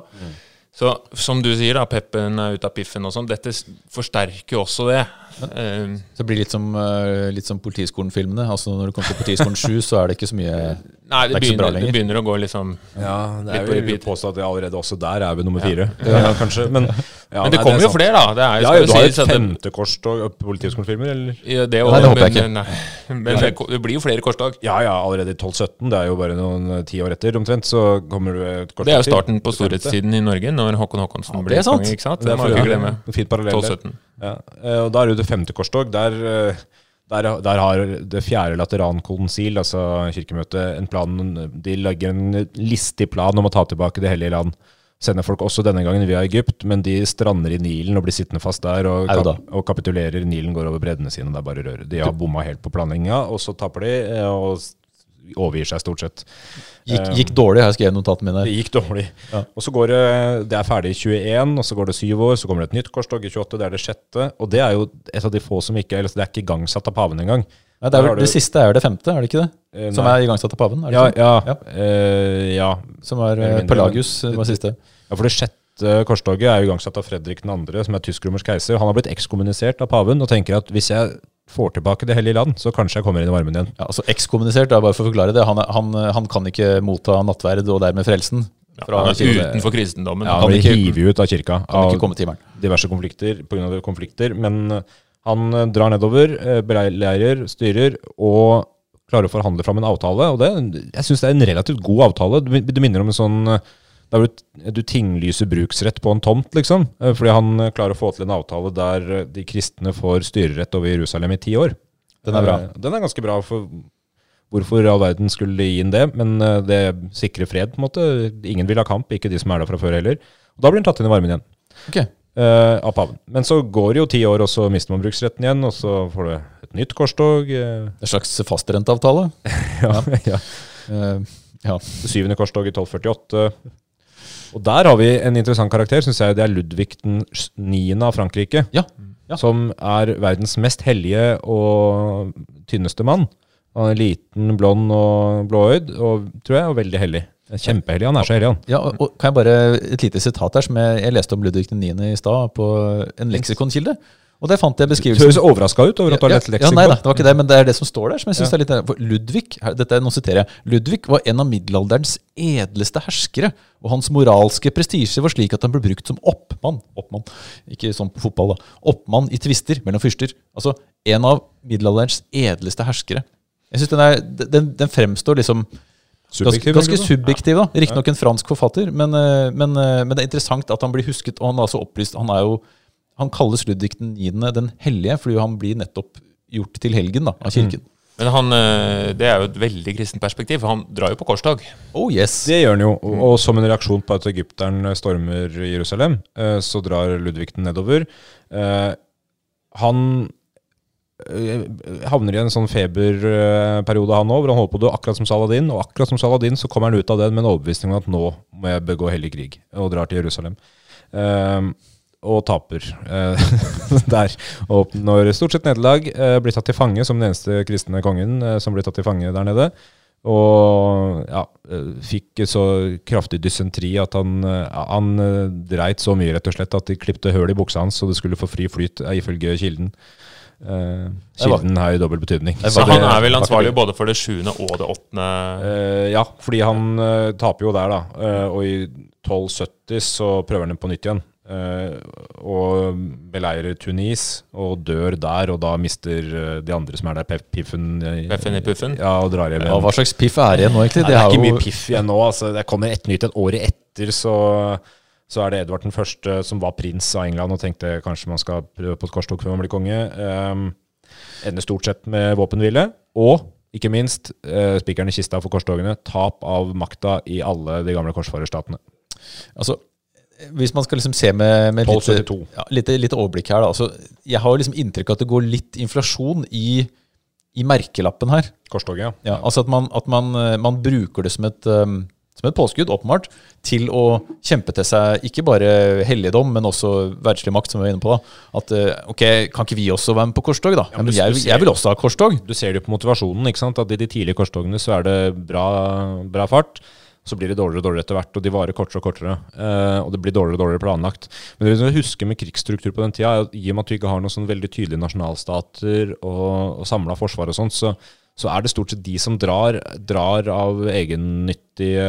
Så som du sier, da, peppen er ute av piffen og sånn. Dette forsterker jo også det. Eh, Så det blir litt som, eh, litt som Politiskolen-filmene. Altså Når du kommer til Politiskolen 7, så er det ikke så mye nei, Det det, ikke begynner, det begynner å gå liksom Ja, det Litt er på jo repeat. påstå at allerede også der er vi nummer fire, ja, kanskje. Men, ja, Men det kommer er jo flere, da. Det er, Ja, jo, du har jo at det- femte korstog Politihøgskolefilmer, eller? Ja, det, Nei, det håper jeg men, Nei, men det, det blir jo flere korstog. Ja, ja, allerede i 1217. Det er jo bare noen eh, ti år etter, omtrent, så kommer du et korstog Det er jo starten på storhetstiden i Norge, når Håkon Håkonsen ja, blir er sant. konge. ikke sant? Det Det må vi ikke glemme. Fint parallell. der. 1217. Ja, eh, og da er det jo det femte korstog. Der, eh, der, der har det fjerde laterankonsil, altså kirkemøtet, en plan De legger en listig plan om å ta tilbake Det hellige land. Sender folk også denne gangen via Egypt, men de strander i Nilen og blir sittende fast der og, kap og kapitulerer. Nilen går over breddene sine, det er bare rør. De har bomma helt på planlegginga, og så taper de eh, og overgir seg stort sett. Gikk, gikk dårlig, har jeg skrevet notatene mine. Det gikk dårlig. Ja. Og så går det Det er ferdig i 21, og så går det syv år, så kommer det et nytt korstog i 28, det er det sjette. Og det er jo et av de få som ikke eller Det er ikke igangsatt av paven engang. Nei, det, vel, det siste er jo det femte, er det ikke det? Nei. Som er igangsatt av paven? Det Ja, ja, Ja. Uh, ja. Som er eh, mindre, Pelagius, det var siste. ja, for det sjette korstoget er jo igangsatt av Fredrik 2., som er tysk-romersk keiser. Han har blitt ekskommunisert av paven og tenker at hvis jeg får tilbake Det hellige land, så kanskje jeg kommer inn i varmen igjen. Ja, altså Ekskommunisert, da, bare for å forklare det. Han, er- han, han kan ikke motta nattverd og dermed frelsen. Fra Han er kirken. utenfor kristendommen. Ja, han blir hivet ut av kirka Kan av ikke komme til grunn diverse konflikter konflikter. Men eh, han eh, drar nedover, eh, beleirer, styrer og klarer å forhandle fram en avtale. Og det, jeg syns det er en relativt god avtale. Det minner om en sånn eh, der du, du tinglyser bruksrett på en tomt, liksom. Eh, Fordi han eh, klarer å få til en avtale der eh, de kristne får styrerett over Jerusalem i ti år. Den er bra. Den er ganske bra. for Hvorfor all verden skulle gi inn det? Men det sikrer fred, på en måte. Ingen vil ha kamp, ikke de som er der fra før heller. Og da blir den tatt inn i varmen igjen Ok. eh, av paven. Men så går det jo ti år, og så mister man bruksretten igjen, og så får du et nytt korstog. En slags fastrenteavtale. ja, ja. Uh, ja. Det syvende korstog i 1248. Og der har vi en interessant karakter, syns jeg. Det er Ludvig den 9. av Frankrike. Ja, ja. Som er verdens mest hellige og tynneste mann. Han er liten, blond og blåøyd, og tror jeg, og veldig hellig. Kjempehellig. Han er så hellig, han. Ja, og- og kan jeg bare Et lite sitat her som jeg, jeg leste om Ludvig 9. i stad, på en leksikonkilde. Og det fant jeg Du beskrivelsen høres overraska ut over at du har lett leksikon. ja, nei da, det var ikke det, men det er det som står der. som jeg synes er litt for Ludvig her- dette, er- nå siterer jeg, Ludvig var en av middelalderens edleste herskere, og hans moralske prestisje var slik at han ble brukt som oppmann oppmann, ikke sånn på fotball da, oppmann i tvister mellom fyrster. Altså en av middelalderens edleste herskere. Jeg synes den, er, den, den fremstår liksom Subjektiv, ganske, subjektiv, da. Riktignok en fransk forfatter, men, eh, men, eh, men det er interessant at han blir husket. Og han er så opplyst. Han er jo Han kalles Ludvig den 9. den hellige, fordi han blir nettopp gjort til helgen da, av kirken. Men han, eh, det er jo et veldig kristent perspektiv, for han drar jo på korstog. Oh yes! Det gjør han jo. Og, og som en reaksjon på at egypteren stormer Jerusalem, eh, så drar Ludvig den nedover. Eh, han havner i en sånn feberperiode, han òg, hvor han holder på å dø, akkurat som Saladin. Og akkurat som Saladin så kommer han ut av den med en overbevisning om at nå må jeg begå hellig krig, og drar til Jerusalem. Eh, og taper eh, der. Og oppnår stort sett nederlag. Eh, blir tatt til fange som den eneste kristne kongen eh, som blir tatt til fange der nede. Og ja, fikk så kraftig dysentri at han, han dreit så mye rett og slett at de klipte høl i buksa hans så det skulle få fri flyt, ifølge kilden. Uh, kilden har jo dobbel betydning. Så han er vel ansvarlig både for det sjuende og det åttende Uh, ja, fordi han uh, taper jo der, da. Og i 1270 så prøver han på nytt igjen. Eh, og beleirer Tunis og dør der, og da mister eh, de andre som er der, Piffen eh, Peffen i puffen. Ja, og drar hjem Ja, hva slags piff er det igjen nå, egentlig? Nei, det er ikke jo- mye piff igjen nå. Altså. Det kommer et nytt et året etter, så, så er det Edvard den første som var prins av England og tenkte kanskje man skal prøve på et korstog før man blir konge. Um, ender stort sett med våpenhvile. Og ikke minst, uh, spikeren i kista for korstogene, tap av makta i alle de gamle korsfarerstatene. Altså, hvis man skal liksom se med, med litt, ja, litt, litt overblikk her, da. Altså, jeg har liksom inntrykk av at det går litt inflasjon i, i merkelappen her. Korstoget, ja. Ja, altså at man, at man, eh, man bruker det som et, um, som et påskudd, åpenbart, til å kjempe til seg ikke bare helligdom, men også verdslig makt, som vi var inne på. da. At eh, ok, kan ikke vi også være med på korstog, da? Ja, men men du- jeg, du ser- jeg vil også ha korstog. Du ser det på motivasjonen. ikke sant? At I de tidlige korstogene så er det bra, bra fart. Så blir det dårligere og dårligere etter hvert, og de varer kortere og kortere. Eh, og det blir dårligere og dårligere planlagt. Men det vi skal huske med krigsstruktur på den tida, er at i og med at vi ikke har noen sånn veldig tydelige nasjonalstater og, og samla forsvar og sånt, så, så er det stort sett de som drar, drar av egennyttige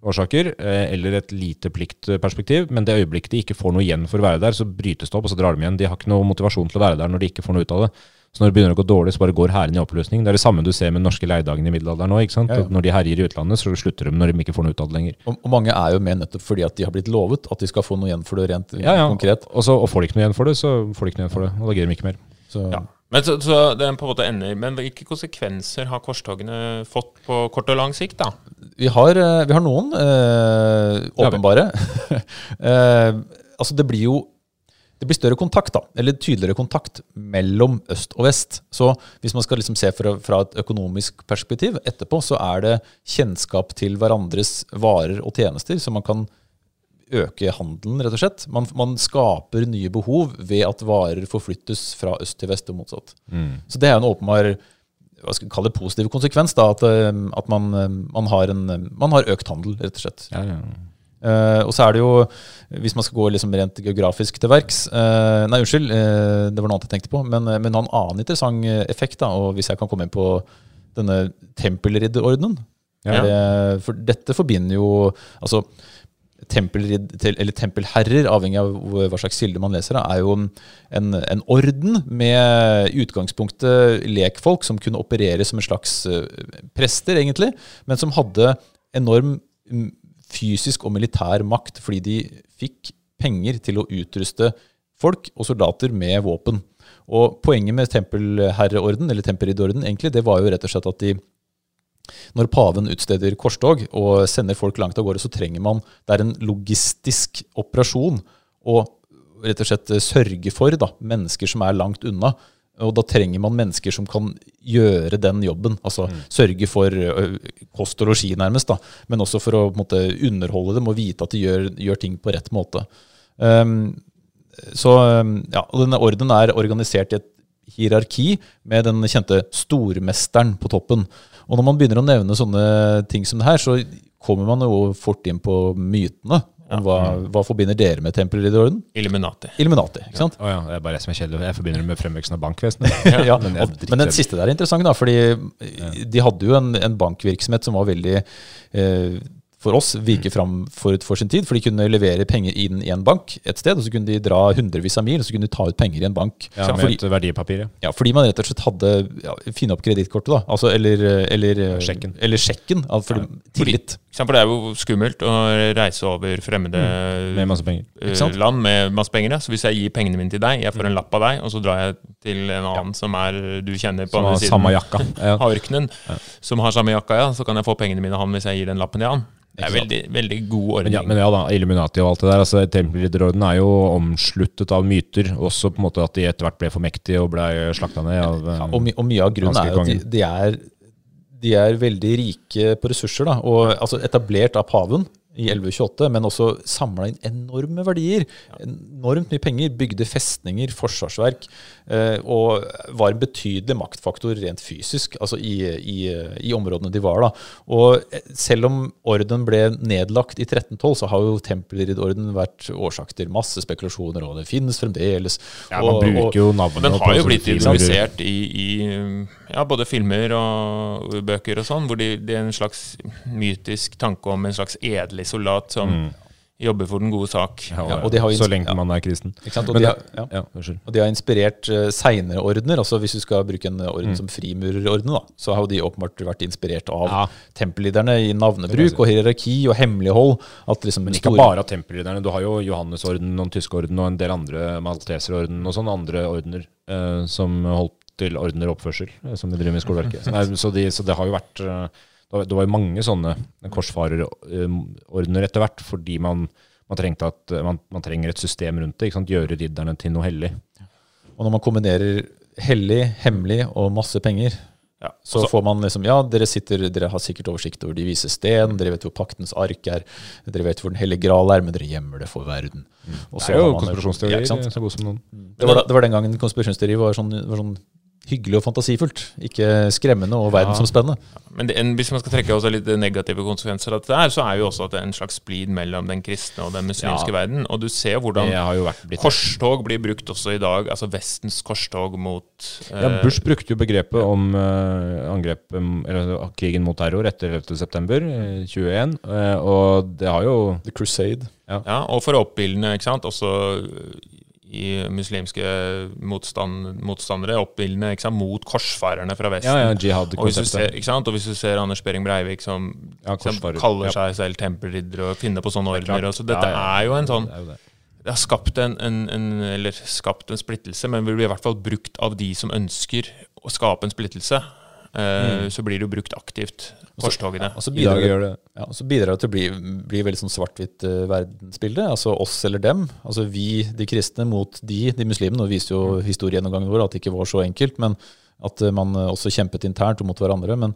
årsaker, eh, eller et lite pliktperspektiv. Men det øyeblikket de ikke får noe igjen for å være der, så brytes det opp, og så drar de igjen. De har ikke noe motivasjon til å være der når de ikke får noe ut av det. Så når det begynner å gå dårlig, så bare går hæren i oppløsning. Det er det samme du ser med norske leiedagene i middelalderen nå. ikke sant? Ja, ja. Når de herjer i utlandet, så slutter de når de ikke får noe ut av det lenger. Og, og mange er jo med nettopp fordi at de har blitt lovet at de skal få noe igjen for det rent Ja, ja. konkret. Og, så, og får de ikke noe igjen for det, så får de ikke noe igjen for det. Og da gir de ikke mer. Så, Ja. Men så, så den på en måte ender Men hvilke konsekvenser har korstogene fått på kort og lang sikt, da? Vi, har, eh, vi har noen øh, åpenbare. eh, altså det blir jo det blir større kontakt, da, eller tydeligere kontakt mellom øst og vest. Så hvis man skal liksom se fra, fra et økonomisk perspektiv etterpå, så er det kjennskap til hverandres varer og tjenester, så man kan øke handelen, rett og slett. Man, man skaper nye behov ved at varer forflyttes fra øst til vest og motsatt. Så det er en åpenbar hva skal vi kalle det, positiv konsekvens. da, At, eh, at man, eh, man, har en, man har økt handel, rett og slett. Ja, ja. Eh, og så er det jo, hvis man skal gå liksom rent geografisk til verks uh, Nei, unnskyld, uh, det var noe annet jeg tenkte på. Men, men en annen interessant effekt, da, og hvis jeg kan komme inn på denne tempelridderordenen Ja. For dette forbinder jo altså tempelridd, eller tempelherrer, avhengig av hva slags kilde man leser, er jo en, en, en orden med i utgangspunktet lekfolk som kunne operere som en slags prester, egentlig, men som hadde enorm fysisk og militær makt fordi de fikk penger til å utruste folk og soldater med våpen. Og poenget med tempelherreorden, eller tempelridderorden, egentlig, det var jo rett og slett at de når paven utsteder korstog og sender folk langt av gårde, så trenger man Det er en logistisk operasjon å rett og slett sørge for da, mennesker som er langt unna. Og da trenger man mennesker som kan gjøre den jobben. Altså sørge for kost og losji, nærmest. da, Men også for å måte, underholde dem og vite at de gjør, gjør ting på rett måte. Um, så ja, denne ordenen er organisert i et hierarki med den kjente stormesteren på toppen. Og når man begynner å nevne sånne ting som det her, så kommer man jo fort inn på mytene. Om hva, hva forbinder dere med tempelridderorden? Illuminati. Illuminati. ikke sant? Å ja, det er bare jeg som er kjedelig. Jeg forbinder det med fremveksten av bankvesenet. Ja, men og, men den siste der er interessant, da, fordi de hadde jo en, en bankvirksomhet som var veldig eh, for oss virke fram forut for sin tid. For de kunne levere penger inn i en bank et sted, og så kunne de dra hundrevis av mil, og så kunne de ta ut penger i en bank. Ja, med fordi, et verdipapir, ja. ja, fordi man rett og slett hadde ja, finne opp kredittkortet, da. Altså, eller, eller, Sjekken. Eller sjekken. Altså, ja. tillit. For det er jo skummelt å reise over fremmede Med masse penger. eh, Ikke sant? land med masse penger. ja. Så hvis jeg gir pengene mine til deg, jeg får en lapp av deg, og så drar jeg til en annen som er du kjenner på andre siden av ørkenen, som har samme jakka, ja, så kan jeg få pengene mine av han hvis jeg gir den lappen til han. Det er veldig, veldig god Men ordning. ja, men ja da, Illuminati og alt det der. altså Tempelridderorden er jo omsluttet av myter. Også på en måte at de etter hvert ble for mektige og ble slakta ned av Ja, eh, og, my, og mye av grunnen er jo at de, de, er, de er veldig rike på ressurser. Da, og altså Etablert av paven i 1128, men også samla inn enorme verdier. Enormt mye penger. Bygde festninger, forsvarsverk. Eh, og var en betydelig maktfaktor rent fysisk altså i, i, i områdene de var. da. Og eh, selv om orden ble nedlagt i 1312, så har jo tempelridderorden vært årsak til masse spekulasjoner, og det finnes fremdeles. ja, Man og, bruker og, jo navnet den har jo blitt filmer. i, i ja, både filmer og bøker og sånn, hvor de, det er en slags mytisk tanke om en slags edelig soldat som jobber for den gode sak. Ja, Ja, og de har så lenge man er kristen. Ikke sant? Og de har, ja. Ja. Og de har inspirert uh, seinere ordener. altså Hvis du skal bruke en Mm. orden som frimurerorden, da, så har jo de åpenbart vært inspirert av Ja. tempellederne i navnebruk og hierarki og hemmelighold. Liksom Men ikke store- bare av tempelridderne. Du har jo Johannesorden og den tyske orden og en del andre Malteserorden og sånne andre ordener uh, som holdt til ordner og oppførsel, eh, som de driver med i skoleverket. Nei, så, de, så det har jo vært eh, det var- jo mange sånne korsfarerordener etter hvert, fordi man, man, trengte at, eh, man, man trenger et system rundt det. ikke sant? Gjøre ridderne til noe hellig. Og når man kombinerer hellig, hemmelig og masse penger, Ja, så får man liksom Ja, dere sitter, dere har sikkert oversikt over de vise sten, dere vet hvor paktens ark er, dere vet hvor den hellige gral er, men dere gjemmer det for verden. Og Det så er jo konspirasjonsteori Ja, så god som noen. Det var, det var den gangen konspirasjonsteori var sånn, var sånn hyggelig og fantasifullt. Ikke skremmende og verdensomspennende. Men det, en, hvis man skal trekke også litt negative konsekvenser av dette, her, så er jo også at det er en slags splid mellom den kristne og den muslimske Ja. verden. Og du ser hvordan korstog blir brukt også i dag. Altså Vestens korstog mot eh, Ja, Bush brukte jo begrepet om eh, angrep, um, eller krigen mot terror etter 11.9.21, uh, og det har jo The Crusade. Ja, og for å oppildne, ikke sant, også i muslimske motstand, motstandere, oppildne sant, mot korsfarerne fra Vesten. Ja, ja, Og jihad-konseptet. ser, og hvis du ser Anders Behring Breivik som, Ja, som kaller seg selv tempelridder og finner på sånne er og Så dette Ja, ja. er jo en sånn Det det. Det har skapt en, en, en, eller skapt en splittelse, men vil bli i hvert fall brukt av de som ønsker å skape en splittelse. Eh, Så blir det jo brukt aktivt, korstogene. Og så bidrar, det, ja, og så bidrar det til å bli, bli veldig sånn svart-hvitt uh, verdensbilde. Altså oss eller dem. Altså vi, de kristne, mot de, de muslimene. det viser jo historiegjennomgangen vår at det ikke var så enkelt, men at eh, man også kjempet internt og mot hverandre. Men,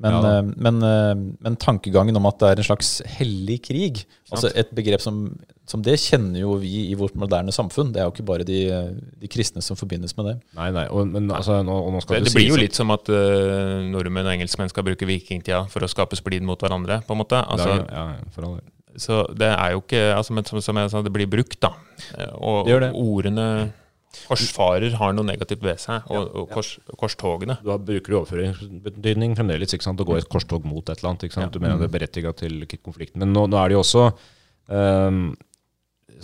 men, Ja men, men tankegangen om at det er en slags hellig krig, altså et begrep som, som det kjenner jo vi i vårt moderne samfunn. Det er jo ikke bare de, de kristne som forbindes med det. Nei, nei, og, men altså, nå, og nå skal Det, det, det blir jo litt som at uh, nordmenn og engelskmenn skal bruke vikingtida for å skape splid mot hverandre. på en måte. Altså, ja, ja. Så det er jo ikke altså, Men som, som jeg sa, det blir brukt, da. Eh, Og Det gjør det. ordene korsfarer har noe negativt ved seg, og, og kors, korstogene. Da bruker du overføringsbetydning fremdeles, ikke sant? Å gå i et korstog mot et eller annet. ikke sant? Du mener det er berettiget til konflikten. Men nå, nå er det jo også ehm,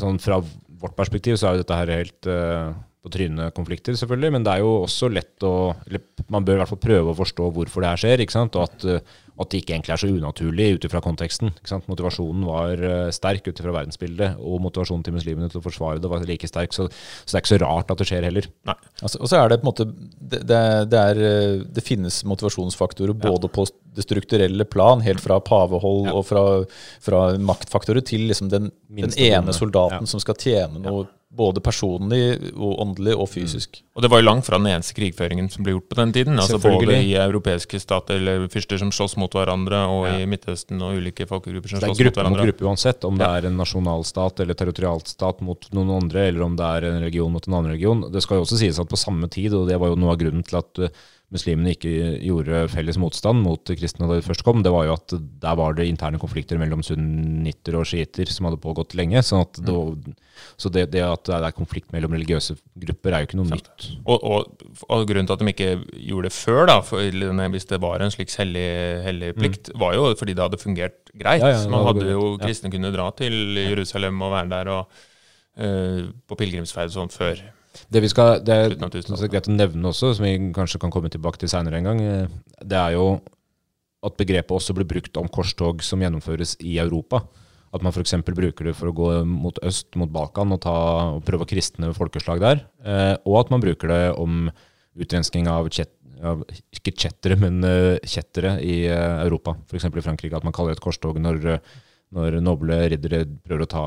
sånn Fra vårt perspektiv så er jo dette her helt eh, på trynet konflikter, selvfølgelig. Men det er jo også lett å eller Man bør i hvert fall prøve å forstå hvorfor det her skjer. ikke sant? Og at, eh, at det ikke egentlig er så unaturlig ut ifra konteksten. ikke sant? Motivasjonen var eh, sterk ut ifra verdensbildet, og motivasjonen til muslimene til å forsvare det var like sterk. Så, så det er ikke så rart at det skjer heller. Nei. Altså, og så er det på en måte det, det, det, er, eh, det finnes motivasjonsfaktorer både på det strukturelle plan, helt fra pavehold Ja. og fra, fra maktfaktorer, til liksom den, den ene soldaten Ja. som skal tjene noe både personlig og åndelig og fysisk. Og det var jo langt fra den eneste krigføringen som ble gjort på den tiden. Altså Både i europeiske stater eller fyrster som slåss mot hverandre, og Ja. i Midtøsten og ulike folkegrupper som slåss mot hverandre. Det er gruppe mot gruppe uansett, om det er en nasjonalstat eller territorialstat mot noen andre, eller om det er en region mot en annen region. Det skal jo også sies at på samme tid, og det var jo noe av grunnen til at uh, muslimene ikke gjorde felles motstand mot kristne da de først kom, det var jo at der var det interne konflikter mellom sunnitter og sjiiter som hadde pågått lenge. sånn at det, så det, det at det er konflikt mellom religiøse grupper, er jo ikke noe nytt. Og, og, og grunnen til at de ikke gjorde det før, da, for, hvis det var en slik hellig, hellig plikt, var jo fordi det hadde fungert greit. Ja, ja, Man hadde jo kristne kunne dra til Jerusalem og være der og uh, på pilegrimsferd sånn før. Det vi skal, det er, det er greit å nevne også, som vi kanskje kan komme tilbake til seinere en gang, eh, det er jo at begrepet også blir brukt om korstog som gjennomføres i Europa. At man f.eks. bruker det for å gå mot øst, mot Balkan, og, ta, og prøve å kristne folkeslag der. Eh, og at man bruker det om utrensking av, chet, av ikke kjettere, men uh, kjettere i uh, Europa. F.eks. i Frankrike. At man kaller det et korstog når, når noble riddere prøver å ta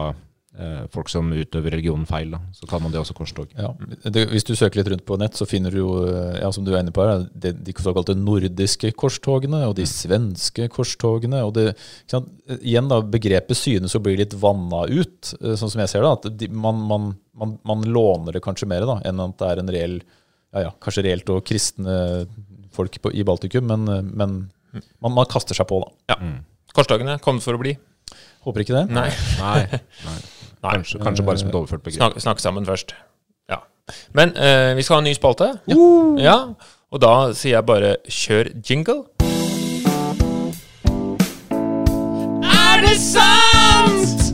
folk som utøver religionen feil. Da. Så kan man det også korstog. Ja. Det, hvis du søker litt rundt på nett, så finner du jo, eh, ja, som du er inne på her, de, de såkalte nordiske korstogene og de svenske korstogene. og det, ikke sant? Igjen da, Begrepet synes å bli litt vanna ut, eh, sånn som jeg ser det. At de, man, man, man, man låner det kanskje mer da, enn at det er en reell, ja, ja, kanskje reelt og kristne folk på, i Baltikum, men, eh, men man, man kaster seg på, da. Ja. Korstogene kom for å bli. Håper ikke det. Nei. Nei. Nei. Kanskje, kanskje bare som et overført begrep. Snak, snakk sammen først. Ja. Men eh, vi skal ha en ny spalte. Ja. Og da sier jeg bare kjør jingle. Er det sant?!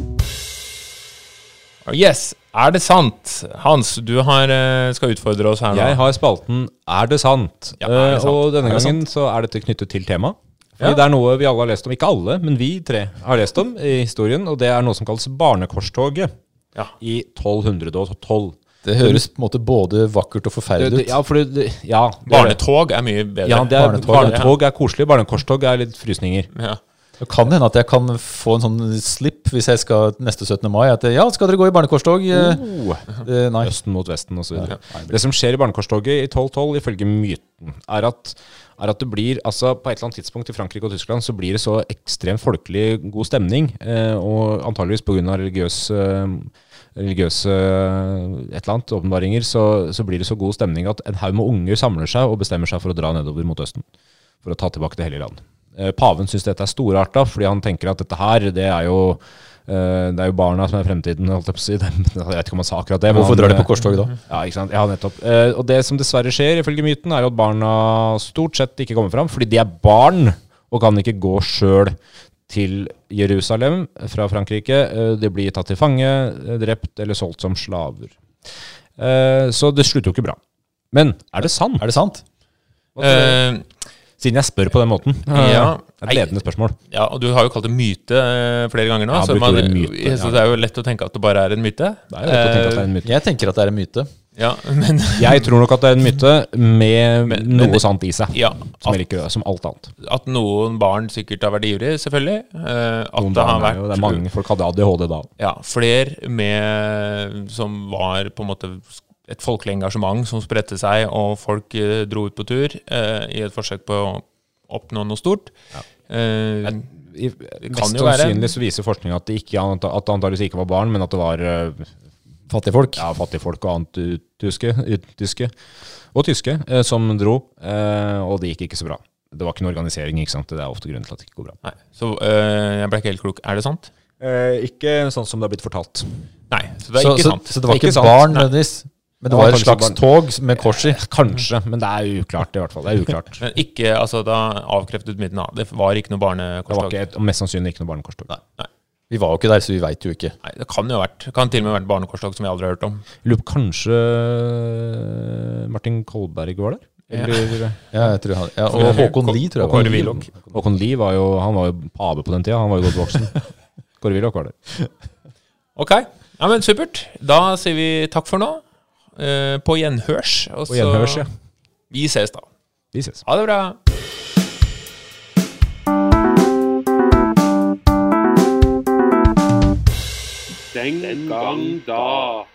Yes, er det sant? Hans, du har, eh, skal utfordre oss her nå. Jeg har spalten Er det sant? Ja, er det Eh, sant? Og denne Er gangen så er dette knyttet til tema. Fordi Ja. det er noe vi alle har lest om. Ikke alle, men vi tre har lest om i historien. Og det er noe som kalles Barnekorstoget Ja. i 1212. Det høres på en måte både vakkert og forferdelig ut. ja, for det, ja, det, Barnetog er mye bedre. Ja, det er, Barnetog, barnetog, er koselig. Barnekorstog er litt frysninger. Ja. Det kan hende at jeg kan få en sånn slipp hvis jeg skal neste 17. mai. At ja, skal dere gå i barnekorstog? Eh, Oh. eh, nei. Østen mot Vesten osv. Det som skjer i Barnekorstoget i 1212, ifølge myten, er at, er at det blir altså På et eller annet tidspunkt i Frankrike og Tyskland så blir det så ekstremt folkelig god stemning, eh, og antageligvis pga. religiøse eh, religiøse eh, et eller annet, åpenbaringer, så, så blir det så god stemning at en haug med unger samler seg og bestemmer seg for å dra nedover mot Østen. For å ta tilbake det hellige land. Eh, Paven syns dette er storarta, fordi han tenker at dette her, det er jo det er jo barna som er fremtiden, holdt jeg på å si. Jeg vet ikke om han sa akkurat det. men Hvorfor han, drar de eh, på korstog da? ja, ikke sant? Ja, nettopp. Eh, og det som dessverre skjer, ifølge myten, er jo at barna stort sett ikke kommer fram, fordi de er barn og kan ikke gå sjøl til Jerusalem fra Frankrike. Eh, de blir tatt til fange, eh, drept eller solgt som slaver. Eh, så det slutter jo ikke bra. Men er det sant? Er det sant? Eh, Siden jeg spør på den måten. Ja. Det er et ledende spørsmål. ja, og du har jo kalt det myte eh, flere ganger nå. Ja, så, man, myte, så det er jo lett å tenke at det bare er en myte. Det er jo lett å tenke at det er en myte. Jeg tenker at det er en myte. Ja, men Jeg tror nok at det er en myte med Men- noe men- sant i seg. ja, Som, at, ikke, liker, som alt annet. at noen barn sikkert har vært ivrige, selvfølgelig. Eh, at Noen det har vært jo, det er mange folk hadde ADHD da. ja, flere med, som var på en måte et folkelig engasjement som spredte seg, og folk eh, dro ut på tur eh, i et forsøk på å oppnå noe stort. Eh, I, kan mest jo være- sannsynlig så viser forskninga at det ikke, at antakeligvis ikke var barn, men at det var uh, Fattige folk. ja, fattigfolk og annet ut-tyske, ut-tyske og tyske eh, som dro, eh, og det gikk ikke så bra. Det var ikke noe organisering, ikke sant? det er ofte grunnen til at det ikke går bra. nei, så eh, jeg ble ikke helt klok. Er det sant? ikke sånn som det har blitt fortalt. Nei, så det er Så, ikke så, sant. så det var Ikke ikke sant. barn nødvendigvis? Men det var et slags tog med kors i? Kanskje, men det er uklart i hvert fall. Det er uklart. Men ikke, altså da avkreftet midten av. Det var ikke noe Det var ikke, mest sannsynlig ikke noe barnekorstog. Nei, nei. Vi var jo ikke der, så vi veit jo ikke. Nei, det kan jo ha vært. Det kan til og med vært barnekorstog som vi aldri har hørt om. Jeg lurer på kanskje eh, Martin Kolberg var der? Eller, Ja, jeg tror han, ja, og Håkon Lie, tror jeg. Kåre. Willoch. Håkon Lie var jo, han var jo pave på den tida, han var jo godt voksen. Kåre Willoch var der. Ok, ja, men supert. Da sier vi takk for nå. Eh, på gjenhørs. Og på gjenhørs, ja. Vi ses, da. Vi ses. Ha det bra. Den gang da.